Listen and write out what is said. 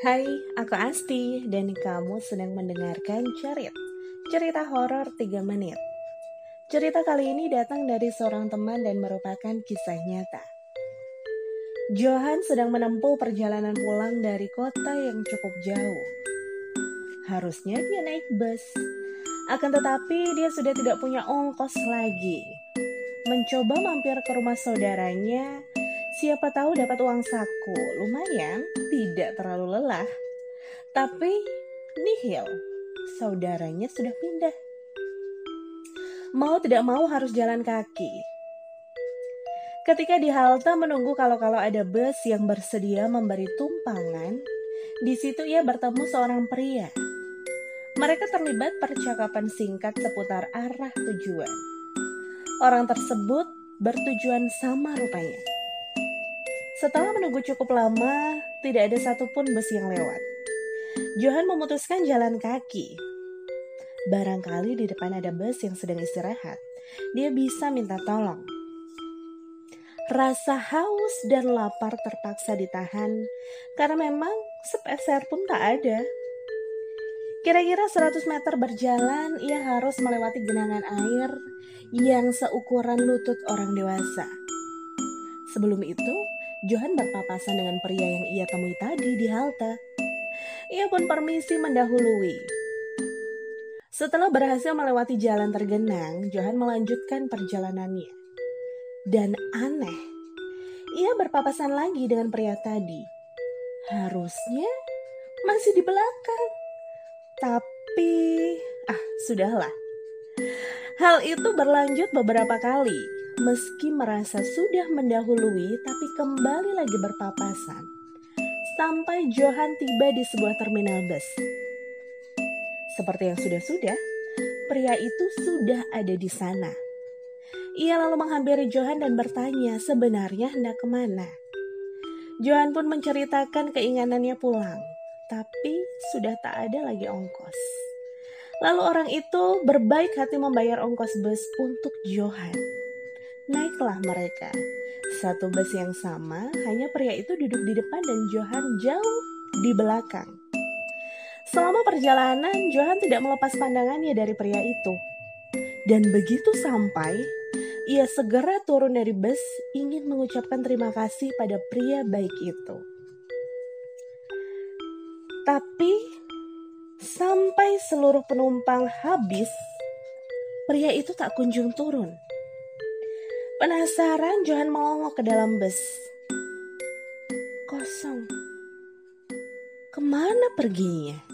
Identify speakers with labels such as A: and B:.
A: Hai, aku Asti dan kamu sedang mendengarkan Cerit, cerita horor 3 menit. Cerita kali ini datang dari seorang teman dan merupakan kisah nyata. Johan sedang menempuh perjalanan pulang dari kota yang cukup jauh. Harusnya dia naik bus, akan tetapi dia sudah tidak punya ongkos lagi. Mencoba mampir ke rumah saudaranya Siapa tahu dapat uang saku, lumayan, tidak terlalu lelah. Tapi nihil, saudaranya sudah pindah. Mau tidak mau harus jalan kaki. Ketika di halte menunggu kalau-kalau ada bus yang bersedia memberi tumpangan, di situ ia bertemu seorang pria. Mereka terlibat percakapan singkat seputar arah tujuan. Orang tersebut bertujuan sama rupanya setelah menunggu cukup lama, tidak ada satupun bus yang lewat. Johan memutuskan jalan kaki. Barangkali di depan ada bus yang sedang istirahat. Dia bisa minta tolong. Rasa haus dan lapar terpaksa ditahan karena memang sepeser pun tak ada. Kira-kira 100 meter berjalan, ia harus melewati genangan air yang seukuran lutut orang dewasa. Sebelum itu, Johan berpapasan dengan pria yang ia temui tadi di halte. Ia pun permisi mendahului. Setelah berhasil melewati jalan tergenang, Johan melanjutkan perjalanannya. Dan aneh, ia berpapasan lagi dengan pria tadi. Harusnya masih di belakang. Tapi, ah, sudahlah. Hal itu berlanjut beberapa kali meski merasa sudah mendahului tapi kembali lagi berpapasan. Sampai Johan tiba di sebuah terminal bus. Seperti yang sudah-sudah, pria itu sudah ada di sana. Ia lalu menghampiri Johan dan bertanya sebenarnya hendak ke mana. Johan pun menceritakan keinginannya pulang, tapi sudah tak ada lagi ongkos. Lalu orang itu berbaik hati membayar ongkos bus untuk Johan. Naiklah mereka. Satu bus yang sama, hanya pria itu duduk di depan dan Johan jauh di belakang. Selama perjalanan, Johan tidak melepas pandangannya dari pria itu. Dan begitu sampai, ia segera turun dari bus ingin mengucapkan terima kasih pada pria baik itu. Tapi sampai seluruh penumpang habis, pria itu tak kunjung turun. Penasaran, Johan melongo ke dalam bus. Kosong. Ke mana perginya?